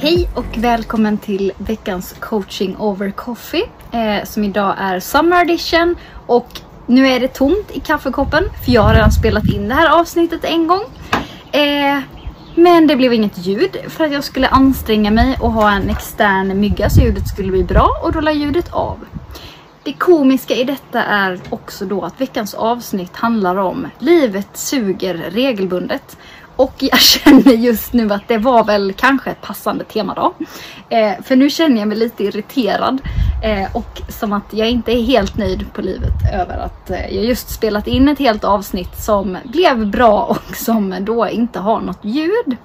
Hej och välkommen till veckans coaching over coffee eh, som idag är summer edition och nu är det tomt i kaffekoppen för jag har redan spelat in det här avsnittet en gång. Eh, men det blev inget ljud för att jag skulle anstränga mig och ha en extern mygga så ljudet skulle bli bra och då la ljudet av. Det komiska i detta är också då att veckans avsnitt handlar om livet suger regelbundet. Och jag känner just nu att det var väl kanske ett passande tema då. Eh, för nu känner jag mig lite irriterad. Eh, och som att jag inte är helt nöjd på livet över att eh, jag just spelat in ett helt avsnitt som blev bra och som då inte har något ljud.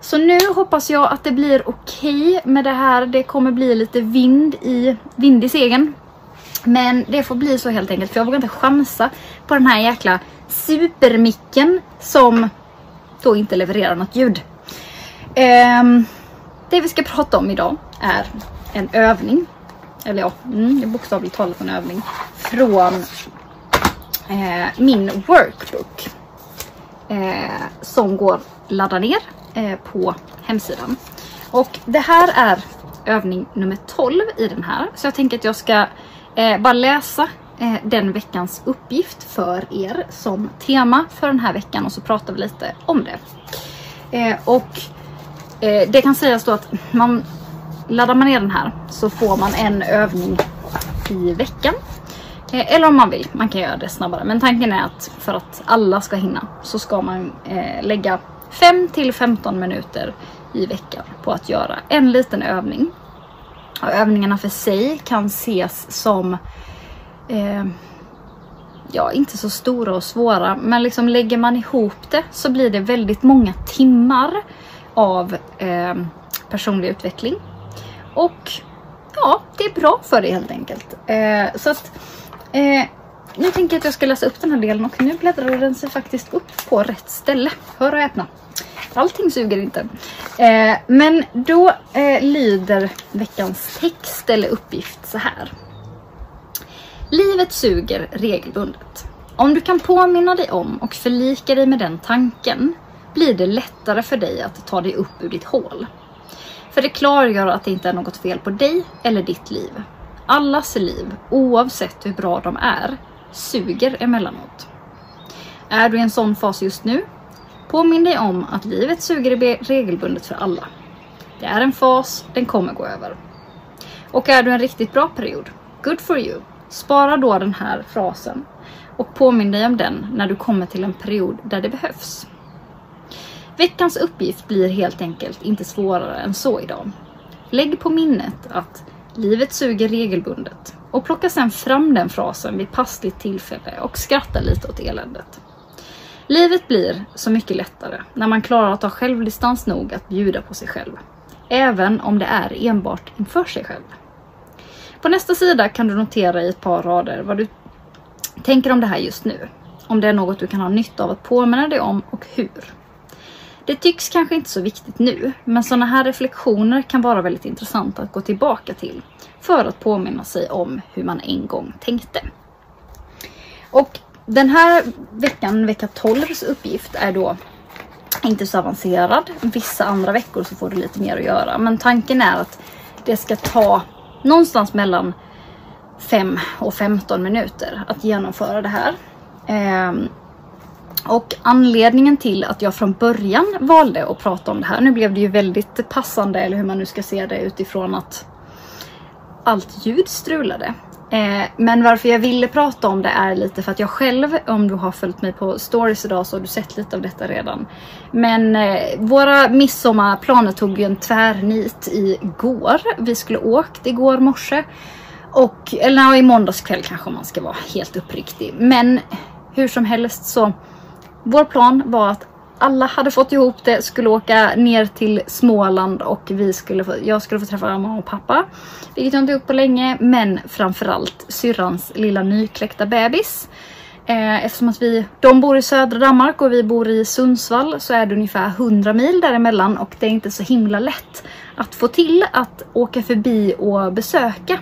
Så nu hoppas jag att det blir okej okay med det här. Det kommer bli lite vind i, vind i segern. Men det får bli så helt enkelt för jag vågar inte chansa på den här jäkla supermicken som då inte levererar något ljud. Um, det vi ska prata om idag är en övning. Eller ja, mm, det är bokstavligt talat en övning. Från eh, min workbook. Eh, som går att ladda ner eh, på hemsidan. Och det här är övning nummer 12 i den här. Så jag tänker att jag ska bara läsa Eh, den veckans uppgift för er som tema för den här veckan och så pratar vi lite om det. Eh, och eh, det kan sägas då att man laddar man ner den här så får man en övning i veckan. Eh, eller om man vill, man kan göra det snabbare. Men tanken är att för att alla ska hinna så ska man eh, lägga 5 till 15 minuter i veckan på att göra en liten övning. Och övningarna för sig kan ses som eh, ja, inte så stora och svåra, men liksom lägger man ihop det så blir det väldigt många timmar av eh, personlig utveckling. Och ja, det är bra för dig helt enkelt. Eh, så att eh, nu tänker jag att jag ska läsa upp den här delen och nu bläddrar den sig faktiskt upp på rätt ställe. Hör och häpna. Allting suger inte. Eh, men då eh, lyder veckans text eller uppgift så här. Livet suger regelbundet. Om du kan påminna dig om och förlika dig med den tanken blir det lättare för dig att ta dig upp ur ditt hål. För det klargör att det inte är något fel på dig eller ditt liv. Allas liv, oavsett hur bra de är, suger emellanåt. Är du i en sån fas just nu? Påminn dig om att livet suger regelbundet för alla. Det är en fas, den kommer gå över. Och är du en riktigt bra period? Good for you! Spara då den här frasen och påminn dig om den när du kommer till en period där det behövs. Veckans uppgift blir helt enkelt inte svårare än så idag. Lägg på minnet att livet suger regelbundet och plocka sedan fram den frasen vid passligt tillfälle och skratta lite åt eländet. Livet blir så mycket lättare när man klarar att ha självdistans nog att bjuda på sig själv. Även om det är enbart inför sig själv. På nästa sida kan du notera i ett par rader vad du tänker om det här just nu. Om det är något du kan ha nytta av att påminna dig om och hur. Det tycks kanske inte så viktigt nu, men sådana här reflektioner kan vara väldigt intressanta att gå tillbaka till för att påminna sig om hur man en gång tänkte. Och den här veckan, vecka 12s uppgift är då inte så avancerad. Vissa andra veckor så får du lite mer att göra, men tanken är att det ska ta någonstans mellan 5 och 15 minuter att genomföra det här. Ehm, och anledningen till att jag från början valde att prata om det här, nu blev det ju väldigt passande eller hur man nu ska se det utifrån att allt ljud strulade. Eh, men varför jag ville prata om det är lite för att jag själv, om du har följt mig på stories idag så har du sett lite av detta redan. Men eh, våra midsommarplaner tog ju en tvärnit igår. Vi skulle åkt igår morse. Och, eller ja, i måndags kväll kanske om man ska vara helt uppriktig. Men hur som helst så, vår plan var att alla hade fått ihop det, skulle åka ner till Småland och vi skulle få, jag skulle få träffa mamma och pappa. Vilket jag inte gjort på länge, men framförallt syrrans lilla nykläckta bebis. Eh, eftersom att vi, de bor i södra Danmark och vi bor i Sundsvall så är det ungefär 100 mil däremellan och det är inte så himla lätt att få till att åka förbi och besöka.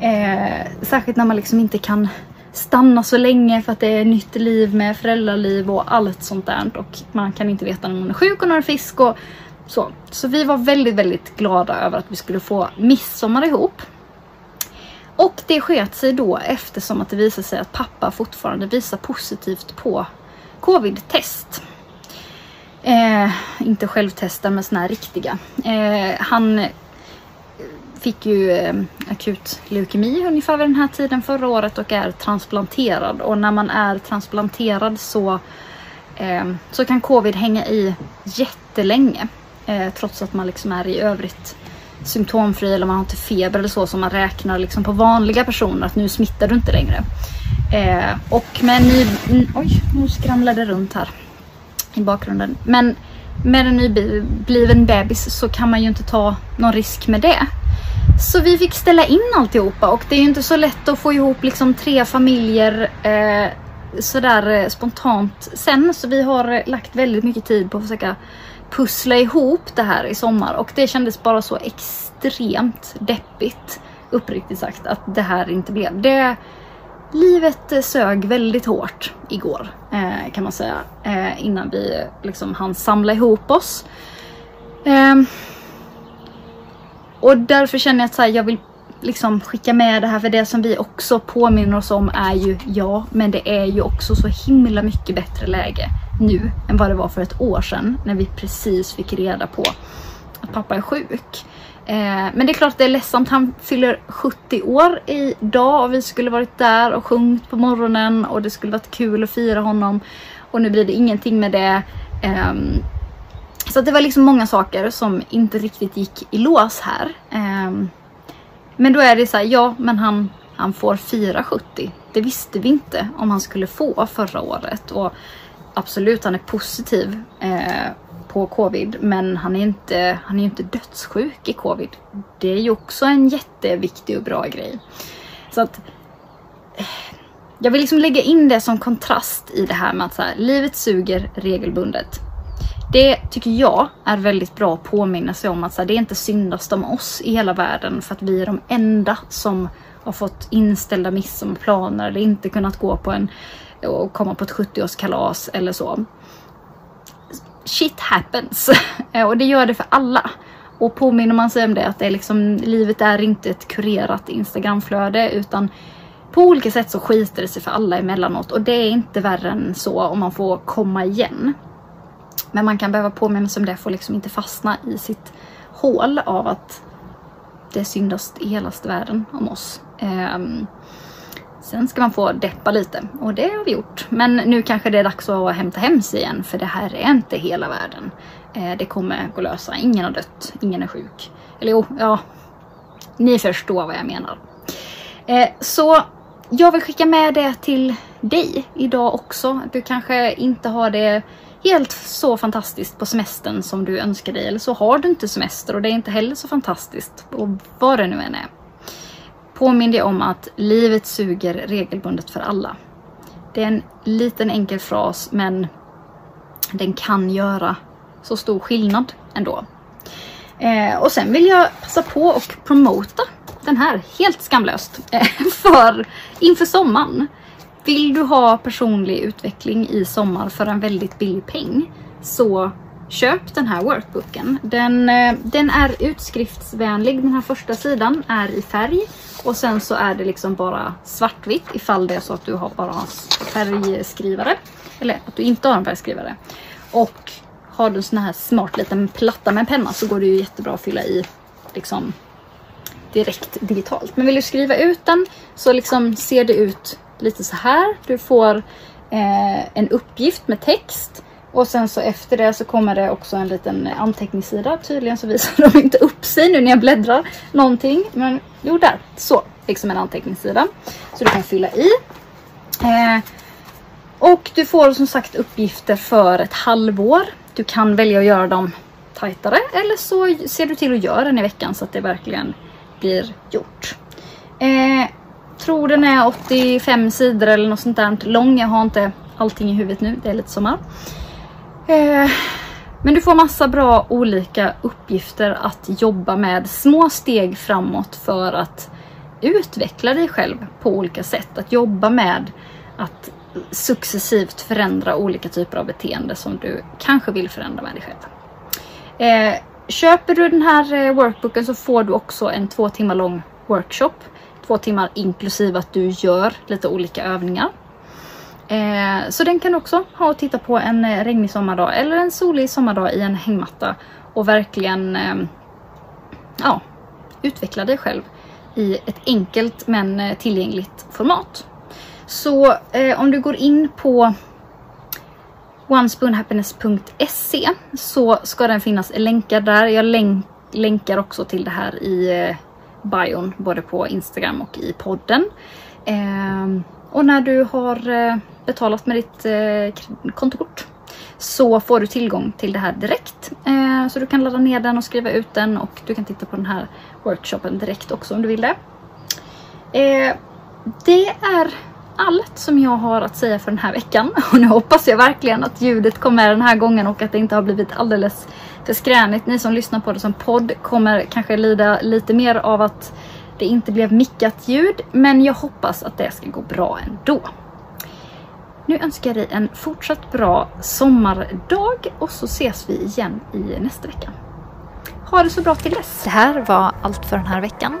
Eh, särskilt när man liksom inte kan stanna så länge för att det är nytt liv med föräldraliv och allt sånt där. Och man kan inte veta när man är sjuk och när man är frisk och så. Så vi var väldigt, väldigt glada över att vi skulle få midsommar ihop. Och det sket sig då eftersom att det visade sig att pappa fortfarande visar positivt på covid-test. Eh, inte självtesta men såna här riktiga. Eh, han fick ju eh, akut leukemi ungefär vid den här tiden förra året och är transplanterad. Och när man är transplanterad så, eh, så kan covid hänga i jättelänge. Eh, trots att man liksom är i övrigt symptomfri eller man har inte feber eller så som man räknar liksom på vanliga personer att nu smittar du inte längre. Eh, och med en ny... Oj, nu skramlade det runt här i bakgrunden. Men med en nybliven bebis så kan man ju inte ta någon risk med det. Så vi fick ställa in alltihopa och det är ju inte så lätt att få ihop liksom tre familjer eh, sådär eh, spontant sen. Så vi har lagt väldigt mycket tid på att försöka pussla ihop det här i sommar och det kändes bara så extremt deppigt uppriktigt sagt att det här inte blev. Det, livet eh, sög väldigt hårt igår eh, kan man säga eh, innan vi eh, liksom hann samla ihop oss. Eh, och därför känner jag att så här, jag vill liksom skicka med det här för det som vi också påminner oss om är ju ja, men det är ju också så himla mycket bättre läge nu än vad det var för ett år sedan när vi precis fick reda på att pappa är sjuk. Eh, men det är klart att det är ledsamt. Han fyller 70 år idag och vi skulle varit där och sjungit på morgonen och det skulle varit kul att fira honom. Och nu blir det ingenting med det. Eh, så det var liksom många saker som inte riktigt gick i lås här. Eh, men då är det så här, ja men han, han får fira 70. Det visste vi inte om han skulle få förra året. Och absolut, han är positiv eh, på covid men han är inte, han är inte dödssjuk i covid. Det är ju också en jätteviktig och bra grej. Så att eh, jag vill liksom lägga in det som kontrast i det här med att så här, livet suger regelbundet. Det tycker jag är väldigt bra att påminna sig om att här, det är inte syndast om oss i hela världen för att vi är de enda som har fått inställda midsommarplaner eller inte kunnat gå på en och komma på ett 70-årskalas eller så. Shit happens eh, och det gör det för alla. Och påminner man sig om det att det är liksom, livet är inte ett kurerat instagramflöde utan på olika sätt så skiter det sig för alla emellanåt och det är inte värre än så om man får komma igen. Men man kan behöva påminna sig om det för att liksom inte fastna i sitt hål av att det syndas syndast i hela världen om oss. Um, sen ska man få deppa lite och det har vi gjort. Men nu kanske det är dags att hämta hem sig igen för det här är inte hela världen. Uh, det kommer gå lösa. Ingen har dött, ingen är sjuk. Eller jo, ja. Ni förstår vad jag menar. Uh, så jag vill skicka med det till dig idag också. Du kanske inte har det helt så fantastiskt på semestern som du önskar dig. Eller så har du inte semester och det är inte heller så fantastiskt. Och vad det nu än är. Påminn dig om att livet suger regelbundet för alla. Det är en liten enkel fras men den kan göra så stor skillnad ändå. Eh, och sen vill jag passa på och promota den här helt skamlöst eh, för inför sommaren. Vill du ha personlig utveckling i sommar för en väldigt billig peng så köp den här workbooken. Den, eh, den är utskriftsvänlig, den här första sidan är i färg och sen så är det liksom bara svartvitt ifall det är så att du har bara en färgskrivare. Eller att du inte har en färgskrivare. Och har du en sån här smart liten platta med en penna så går det ju jättebra att fylla i liksom direkt digitalt. Men vill du skriva ut den så liksom ser det ut lite så här. Du får eh, en uppgift med text och sen så efter det så kommer det också en liten anteckningssida. Tydligen så visar de inte upp sig nu när jag bläddrar någonting. Men jo där, så. Liksom en anteckningssida. Så du kan fylla i. Eh, Och du får som sagt uppgifter för ett halvår. Du kan välja att göra dem tajtare eller så ser du till att göra den i veckan så att det verkligen blir gjort. Eh, tror den är 85 sidor eller något sånt där lång. Jag har inte allting i huvudet nu, det är lite sommar. Eh, men du får massa bra olika uppgifter att jobba med. Små steg framåt för att utveckla dig själv på olika sätt. Att jobba med att successivt förändra olika typer av beteende som du kanske vill förändra med dig själv. Eh, köper du den här eh, workbooken så får du också en två timmar lång workshop. Två timmar inklusive att du gör lite olika övningar. Eh, så den kan du också ha och titta på en eh, regnig sommardag eller en solig sommardag i en hängmatta och verkligen eh, ja, utveckla dig själv i ett enkelt men eh, tillgängligt format. Så eh, om du går in på onespoonhappiness.se så ska den finnas länkad där. Jag länk länkar också till det här i eh, bion både på Instagram och i podden. Ehm, och när du har eh, betalat med ditt eh, kontokort så får du tillgång till det här direkt. Ehm, så du kan ladda ner den och skriva ut den och du kan titta på den här workshopen direkt också om du vill det. Ehm, det är allt som jag har att säga för den här veckan. Och nu hoppas jag verkligen att ljudet kommer med den här gången och att det inte har blivit alldeles för skränigt. Ni som lyssnar på det som podd kommer kanske lida lite mer av att det inte blev mickat ljud. Men jag hoppas att det ska gå bra ändå. Nu önskar jag dig en fortsatt bra sommardag och så ses vi igen i nästa vecka. Ha det så bra till dess. Det här var allt för den här veckan.